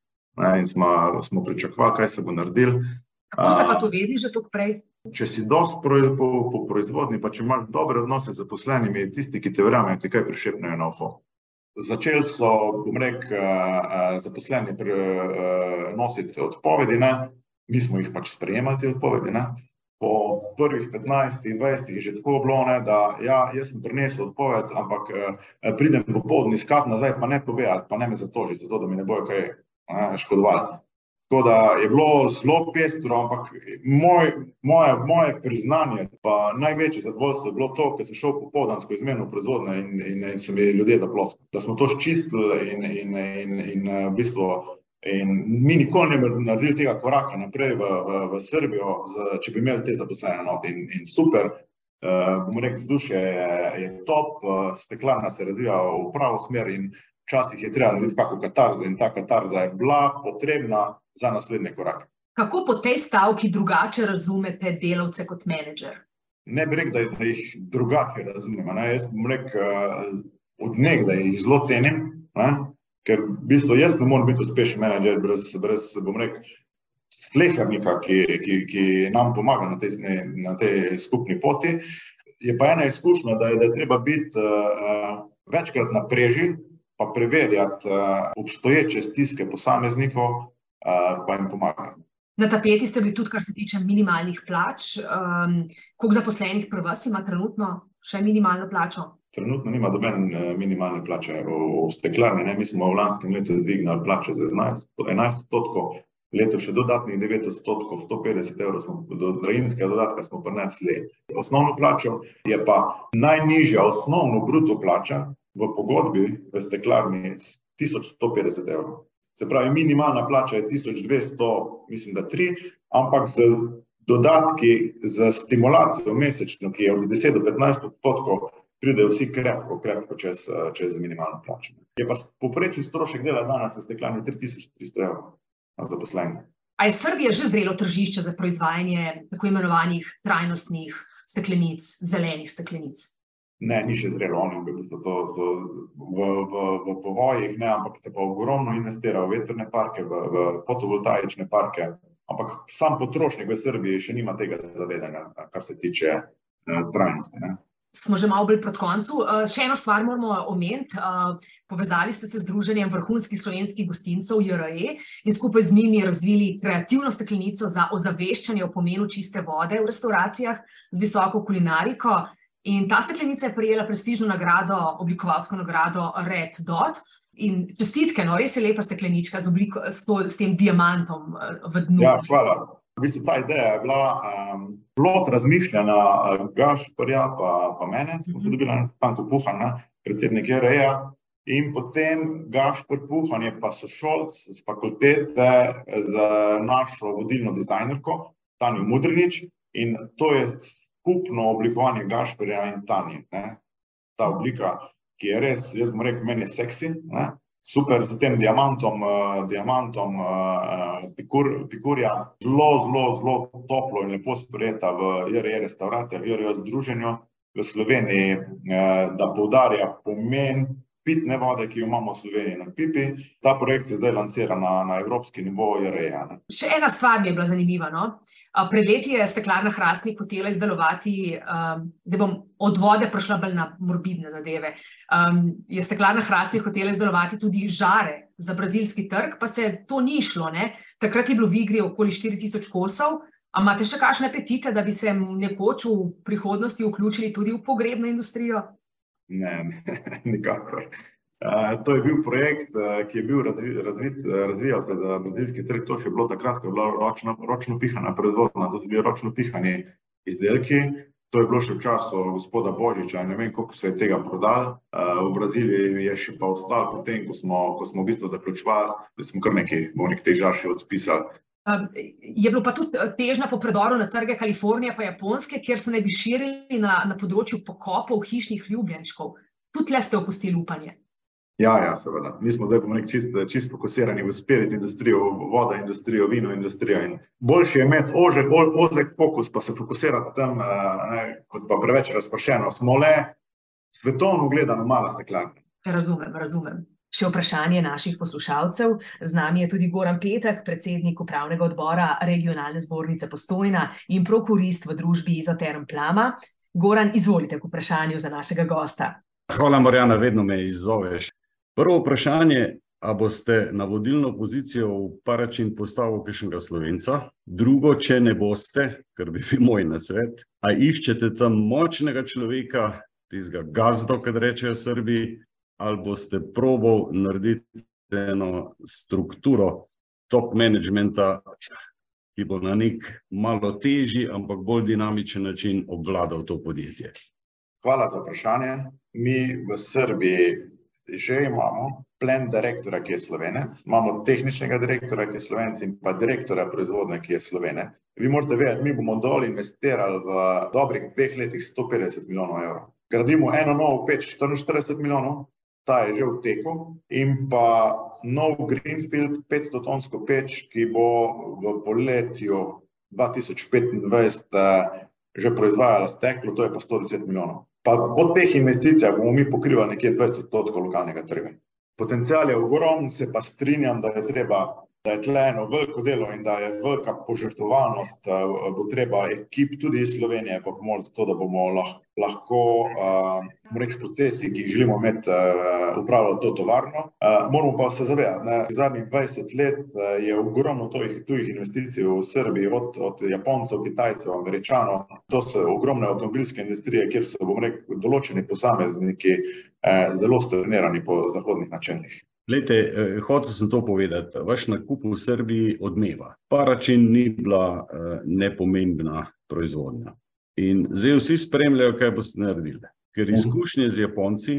in smo, smo pričakovali, kaj se bo naredil. Kako ste pa to vedeli že tako prej? Če si dost po, po, po proizvodni, pa če imaš dobre odnose z zaposlenimi, tisti, ki te verjamejo, ti kaj prišepnejo na ufo. Začeli so, bom rekel, zaposleni nositi odpovedi, ne? mi smo jih pač sprejemali, odpovedi. Ne? Po prvih 15-20 je že tako bilo, ne, da ja, jaz sem prinesel odpoved, ampak eh, pridem popoldne iskat nazaj, pa ne povedati, pa ne me zatožiti, zato da mi ne bojo kaj ne, škodovali. Tako da je bilo zelo pestro, ampak moj, moje, moje priznanje, pa največje zadovoljstvo je bilo to, ker sem šel popoldansko izmeno proizvodnje in, in, in so mi ljudje zaploskali. Da smo to ščistili in, in, in, in, in v bistvu In mi nikoli ne bi naredili tega koraka naprej v, v, v Srbijo, z, če bi imeli te zaposlene note. In, in super, uh, bomo rekli, vzdušje je, je top, uh, steklarna se razvija v pravo smer in včasih je treba narediti kakšno katarzo in ta katarza je bila potrebna za naslednje korake. Kako po tej stavki drugače razumete delavce kot menedžer? Ne bi rekel, da, da jih drugače razumem. Jaz bom rekel, uh, od nekdaj jih zelo cenim. Ne? Ker v bistvu jaz ne morem biti uspešen menedžer brez, brez bom rekel, slehernika, ki, ki, ki nam pomaga na tej, na tej skupni poti. Je pa ena izkušnja, da je, da je treba biti uh, večkrat na preži, pa preverjati uh, obstoječe stiske posameznikov, uh, pa jim pomagati. Na tapeti ste bili tudi, kar se tiče minimalnih plač. Um, koliko zaposlenih pri vas ima trenutno še minimalno plačo? Trenutno nima doben eh, minimalne plače v steklarni. Ne? Mi smo v lanskem letu dvignili plače za 11 odstotkov, leto še dodatnih 9 odstotkov, 150 evrov smo do drajinskega dodatka smo prinesli. Osnovno plačo je pa najnižja osnovno bruto plača v pogodbi v steklarni 1150 evrov. Se pravi, minimalna plača je 1200, mislim, da 3, ampak z dodatki za stimulacijo mesečno, ki je od 10 do 15 odstotkov, pridejo vsi krepko, krepko čez, čez minimalno plačo. Je pa poprečni strošek dela danes v steklani 3300 evrov na zaposlenega. A je Srbija že zrelo tržišče za proizvajanje tako imenovanih trajnostnih steklenic, zelenih steklenic? Ne, ni še zrelo, oni v, to, to, v, v, v povojih, ne, ampak se pa ogromno investira v vetrne parke, v, v fotovoltaične parke. Ampak sam potrošnik v Srbiji še nima tega zavedanja, kar se tiče eh, trajnosti. Ne smo že malo bolj proti koncu. Uh, še eno stvar moramo omeniti. Uh, povezali ste se z Združenjem vrhunskih slovenskih gostincev JRE in skupaj z njimi razvili kreativno steklenico za ozaveščanje o pomenu čiste vode v restauracijah z visoko kulinariko. In ta steklenica je prijela prestižno nagrado, oblikovalsko nagrado Red Dot. In čestitke, no, res je lepa steklenička z, obliko, s, to, s tem diamantom v dnu. Ja, hvala. V bistvu ta ideja je bila um, plot razmišljanja uh, Gašporja pa, pa mene, smo se dobili na Stanku Puhana, predsednik REA, in potem Gašpor Puhan je pa sošolc z fakultete za našo vodilno dizajnerko, Tanjo Mudrinič, in to je skupno oblikovanje Gašporja in Tanje. Ne? Ta oblika, ki je res, jaz bom rekel, meni je seksi, ne? Super z tem diamantom, uh, diamantom uh, pikur, Pikurja, zelo, zelo, zelo toplo in lepo sprejeta v JRE restauracijah, v JRE združenju v Sloveniji, uh, da poudarja pomen pitne vode, ki jo imamo v Sloveniji na pipi. Ta projekt se zdaj lansira na, na evropski nivo JRE. Še ena stvar mi je bila zanimiva. No? Pred leti je steklarna Hrastnik hotela izdelovati, um, da bom od vode prišla bolj na morbidne zadeve. Um, je steklarna Hrastnik hotela izdelovati tudi žare za brazilski trg, pa se to ni šlo. Ne? Takrat je bilo v igri okoli 4000 kosov. A imate še kakšne apetite, da bi se nekoč v prihodnosti vključili tudi v pogrebno industrijo? Ne nikakor. To je bil projekt, ki je bil razvijal se za brazilski trg. To še bilo takrat, ko je bila ročno, ročno pihana proizvodnja, to so bili ročno pihani izdelki. To je bilo še v času gospoda Božiča, ne vem, koliko se je tega prodal. V Braziliji je še pa ostal, potem, ko smo, ko smo v bistvu zaključovali, da smo kar nekaj bolnih težav še odpisali. Je bilo pa tudi težnja po predoru na trge Kalifornije pa Japonske, kjer se ne bi širili na, na področju pokopov hišnih ljubljenčkov. Tudi le ste opustili upanje. Ja, ja, seveda. Mi smo zdaj, bomo rekli, čist, čist fokusirani v spirit industrijo, voda industrijo, vino industrijo. In boljše je imeti ožek, ozek fokus, pa se fokusirati tam, ne, kot pa preveč razpršeno. Smo le svetovno gledano mala steklarna. Razumem, razumem. Še vprašanje naših poslušalcev. Z nami je tudi Goran Petek, predsednik upravnega odbora regionalne zbornice Postojna in prokurist v družbi Izoterm Plama. Goran, izvolite k vprašanju za našega gosta. Hvala, Marjana, vedno me izzoveš. Prvo vprašanje, a boste na vodilno pozicijo v Paračin postavili kakšnega slovenca? Drugo, če ne boste, ker bi bil moj nasvet, a iščete tam močnega človeka, tistega gazdo, kot rečejo Srbi, ali boste probal narediti eno strukturo top managementa, ki bo na nek malo težji, ampak bolj dinamičen način obvladal to podjetje? Hvala za vprašanje. Mi v Srbiji že imamo plen direktora, ki je slovenec, imamo tehničnega direktora, ki je slovenec in pa direktora proizvodnje, ki je slovenec. Vi morate vedeti, mi bomo dol investirali v dobrih dveh letih 150 milijonov evrov. Gradimo eno novo peč 44 milijonov, ta je že v teku, in pa nov Greenfield 500 tonsko peč, ki bo v poletju 2025 že proizvajala steklo, to je pa 110 milijonov. Pa po teh investicijah bomo mi pokrivali nekje 20 odstotkov lokalnega trga. Potencijal je ogromen, se pa strinjam, da je treba da je tle eno veliko delo in da je velika požrtvovalnost, eh, bo treba ekip tudi iz Slovenije pomoč za to, da bomo lahko, uh, procesi, ki jih želimo imeti, uh, upravljati to tovarno. Uh, moramo pa se zavedati, da v zadnjih 20 let je ogromno tujih, tujih investicij v Srbiji, od, od Japoncev, Kitajcev, Američanov. To so ogromne avtomobilske industrije, kjer so, bomo rekli, določeni posamezniki uh, zelo strenirani po zahodnih načelih. Lejte, eh, hotel sem to povedati. Vaš nakup v Srbiji odmeva. Paračin ni bila eh, nepomembna proizvodnja. In zdaj vsi spremljajo, kaj boste naredili. Ker izkušnje z Japonci,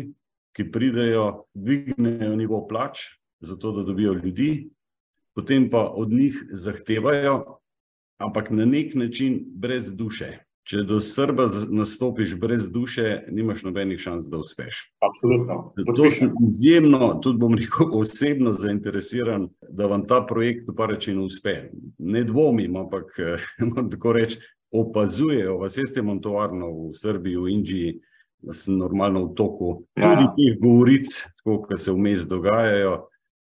ki pridejo, dvignejo nivo plač, zato da dobijo ljudi, potem pa od njih zahtevajo, ampak na nek način brez duše. Če do Srba nastopiš brez duše, nimaš nobenih šans, da uspeš. Absolutno. To sem izjemno, tudi bom rekel, osebno zainteresiran, da vam ta projekt v Paračinu uspe. Ne dvomim, ampak tako reči, opazujejo vas. Jaz imam tovarno v Srbiji, v Indiji, sem normalno v toku ja. tudi teh govoric, tako, ki se vmes dogajajo.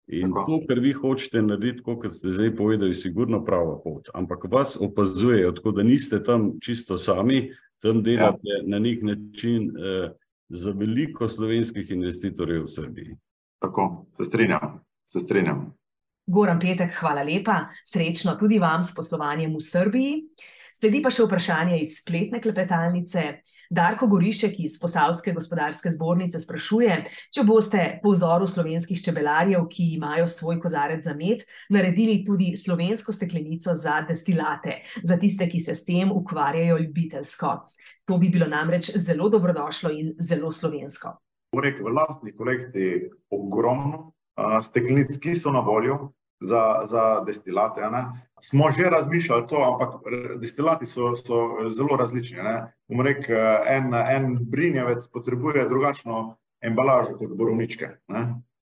In Tako. to, kar vi hočete narediti, kot ste zdaj povedali, je sigurno prava pot. Ampak vas opazujejo, tako da niste tam čisto sami, tam delate ja. na nek način eh, za veliko slovenskih investitorjev v Srbiji. Tako, se strinjam. Se strinjam. Goran Petek, hvala lepa. Srečno tudi vam s poslovanjem v Srbiji. Sledi pa še vprašanje iz spletne klepetalnice. Darko Gorišek iz Posavske gospodarske zbornice sprašuje, če boste po vzoru slovenskih čebelarjev, ki imajo svoj kozarec za med, naredili tudi slovensko steklenico za destilate, za tiste, ki se s tem ukvarjajo ljubiteljsko. To bi bilo namreč zelo dobrodošlo in zelo slovensko. V lastni kolekciji ogromno steklenic, ki so na voljo, za, za destilate. Ne. Smo že razmišljali to, ampak destilati so, so zelo različni. Rekel, en, en brinjevec potrebuje drugačno embalažo kot borovničke.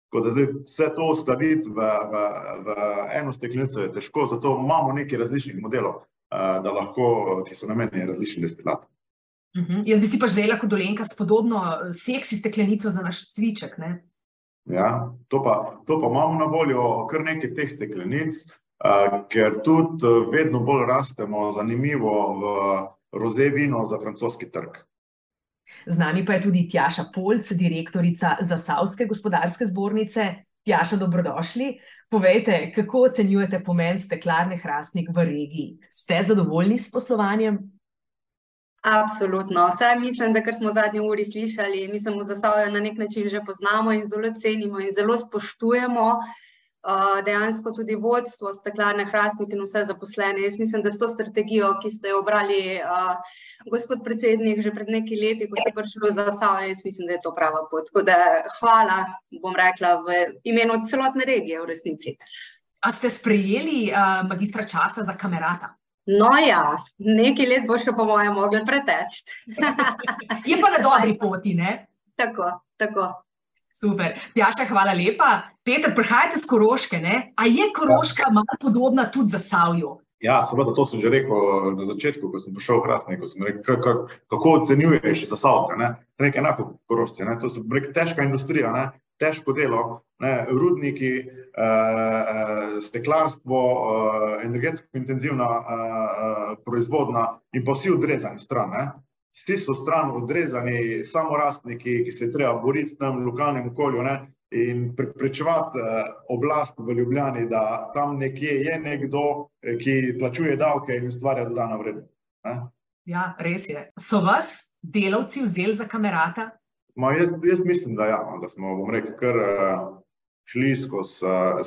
Tako da zdaj vse to uskladiti v, v, v eno steklenico je težko, zato imamo nekaj različnih modelov, da lahko, ki so namenjeni različnim destilatom. Uh -huh. Jaz bi si pa želela, kot dolenka, s podobno seksi steklenico za naš cviček. Ne? Ja, to, pa, to pa imamo na voljo kar nekaj teh steklenic, uh, ker tudi vedno bolj rastemo zanimivo v roze vino za francoski trg. Z nami pa je tudi Tjaša Polc, direktorica Zasavske gospodarske zbornice. Tjaša, dobrodošli. Povejte, kako ocenjujete pomen steklarne hrastnik v regiji? Ste zadovoljni s poslovanjem? Absolutno. Vse mislim, da kar smo zadnji uri slišali, mi se mu zastavljamo na nek način že poznamo in zelo cenimo in zelo spoštujemo. Uh, dejansko tudi vodstvo steklarne hrastnike in vse zaposlene. Jaz mislim, da s to strategijo, ki ste jo obrali, uh, gospod predsednik, že pred nekaj leti, ko ste prišli za Savo, jaz mislim, da je to prava pot. Tako da hvala, bom rekla, v imenu celotne regije v resnici. A ste sprejeli uh, magistra časa za kamerata? No, ja, nekaj let bo še, po mojem, mogel preteči. je pa na dobri poti, ne? Tako, tako. Super. Tjaša, hvala lepa. Peter, prihajate z Koroške, ne? A je Koroška ja. malo podobna tudi za Savjo? Ja, seveda, to sem že rekel na začetku, ko sem prišel v Hrastnik, ko sem rekel, kako ocenjuješ za Savce, ne? Nekaj enako kot Korošci, ne? To so rekel, težka industrija, ne? Težko delo, ne, rudniki, eh, eh, steklarstvo, eh, energetsko intenzivna eh, proizvodna in pa vsi odrezani stran. Ne. Vsi so stran odrezani, samorastniki, ki se treba boriti v tem lokalnem okolju ne, in preprečevati eh, oblast v Ljubljani, da tam nekje je nekdo, eh, ki plačuje davke in ustvarja dodano vrednost. Ja, res je. So vas delavci vzeli za kamerata? Ma, jaz, jaz mislim, da, ja, no, da smo rekel, kar, uh, šli skozi uh,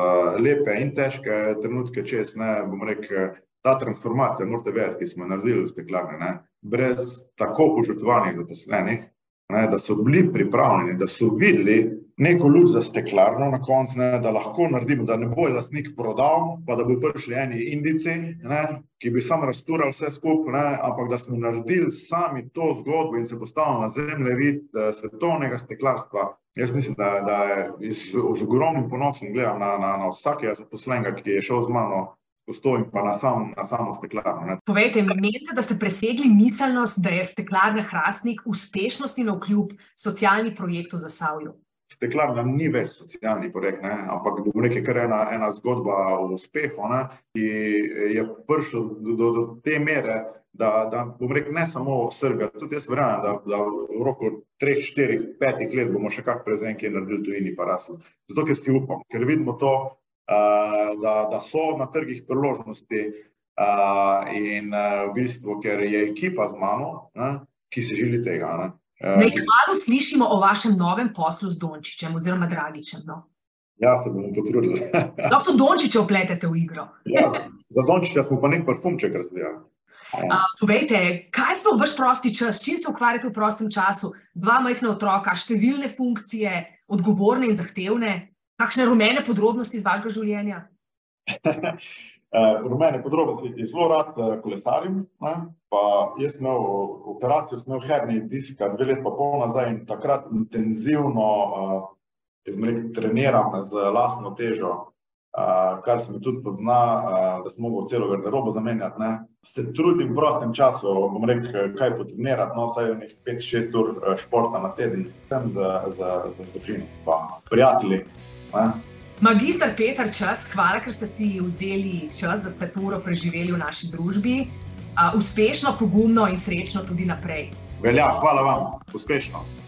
uh, lepe in težke trenutke čez. Ne, rekel, ta transformacija, morate vedeti, ki smo jo naredili v steklarni, ne, brez tako požrtovanih zaposlenih, ne, da so bili pripravljeni, da so videli, neko luč za steklarno na koncu, ne, da lahko naredimo, da ne bo lastnik prodal, pa da bi prišli eni indici, ne, ki bi sam rasturali vse skupaj, ampak da smo naredili sami to zgodbo in se postavili na zemlje vid eh, svetovnega steklarstva. Jaz mislim, da, da je z, z ogromnim ponosom gledam na, na, na vsakega zaposlenega, ki je šel z mano. Postojim pa na, sam, na samo steklarno. Povejte, menite, da ste presegli miselnost, da je steklarna hrastnik uspešnosti na vkljub socialni projektu za Savjo? Steklarna ni več socialni projekt, ne? ampak bo nekaj, kar je ena, ena zgodba o uspehu, ne? ki je prišel do, do, do te mere, da, da bom rekel, ne samo Srbija, tudi jaz verjamem, da, da v roku 3, 4, 5 let bomo še kak prezen, ki je naredil tujini pa rasel. Zato, ker si upam, ker vidimo to, uh, da, da so na trgih priložnosti uh, in uh, v bistvu, ker je ekipa z mano, ne? ki si želi tega. Ne? Eh, Naj kmalo slišimo o vašem novem poslu z Dončičem oziroma Dragičem. No? Ja, se bomo potrudili. Lahko Dončiče opletete v igro. ja, za Dončiča smo pa nek parfumček razvijali. Uh, povejte, kaj sploh vaš prosti čas, s čim se ukvarjate v prostem času? Dva majhna otroka, številne funkcije, odgovorne in zahtevne, kakšne rumene podrobnosti iz vašega življenja? Pri meni podrobnosti zelo rad kolesarim, ne? pa jaz sem imel operacijo, sem imel herni disk, dve leti pa pol nazaj in takrat intenzivno, bom rekel, treniram z lastno težo, kar se mi tudi pozna, da sem mogel celo garderobo zamenjati, ne. Se trudim v prostem času, bom rekel, kaj potrenirati, no, vsaj pet, šest ur športa na teden, sem z, z, z družino pa prijatelji, ne. Magister Peter Čas, hvala, ker ste si vzeli čas, da ste to uro preživeli v naši družbi. Uh, uspešno, pogumno in srečno tudi naprej. Velja, hvala vam, uspešno.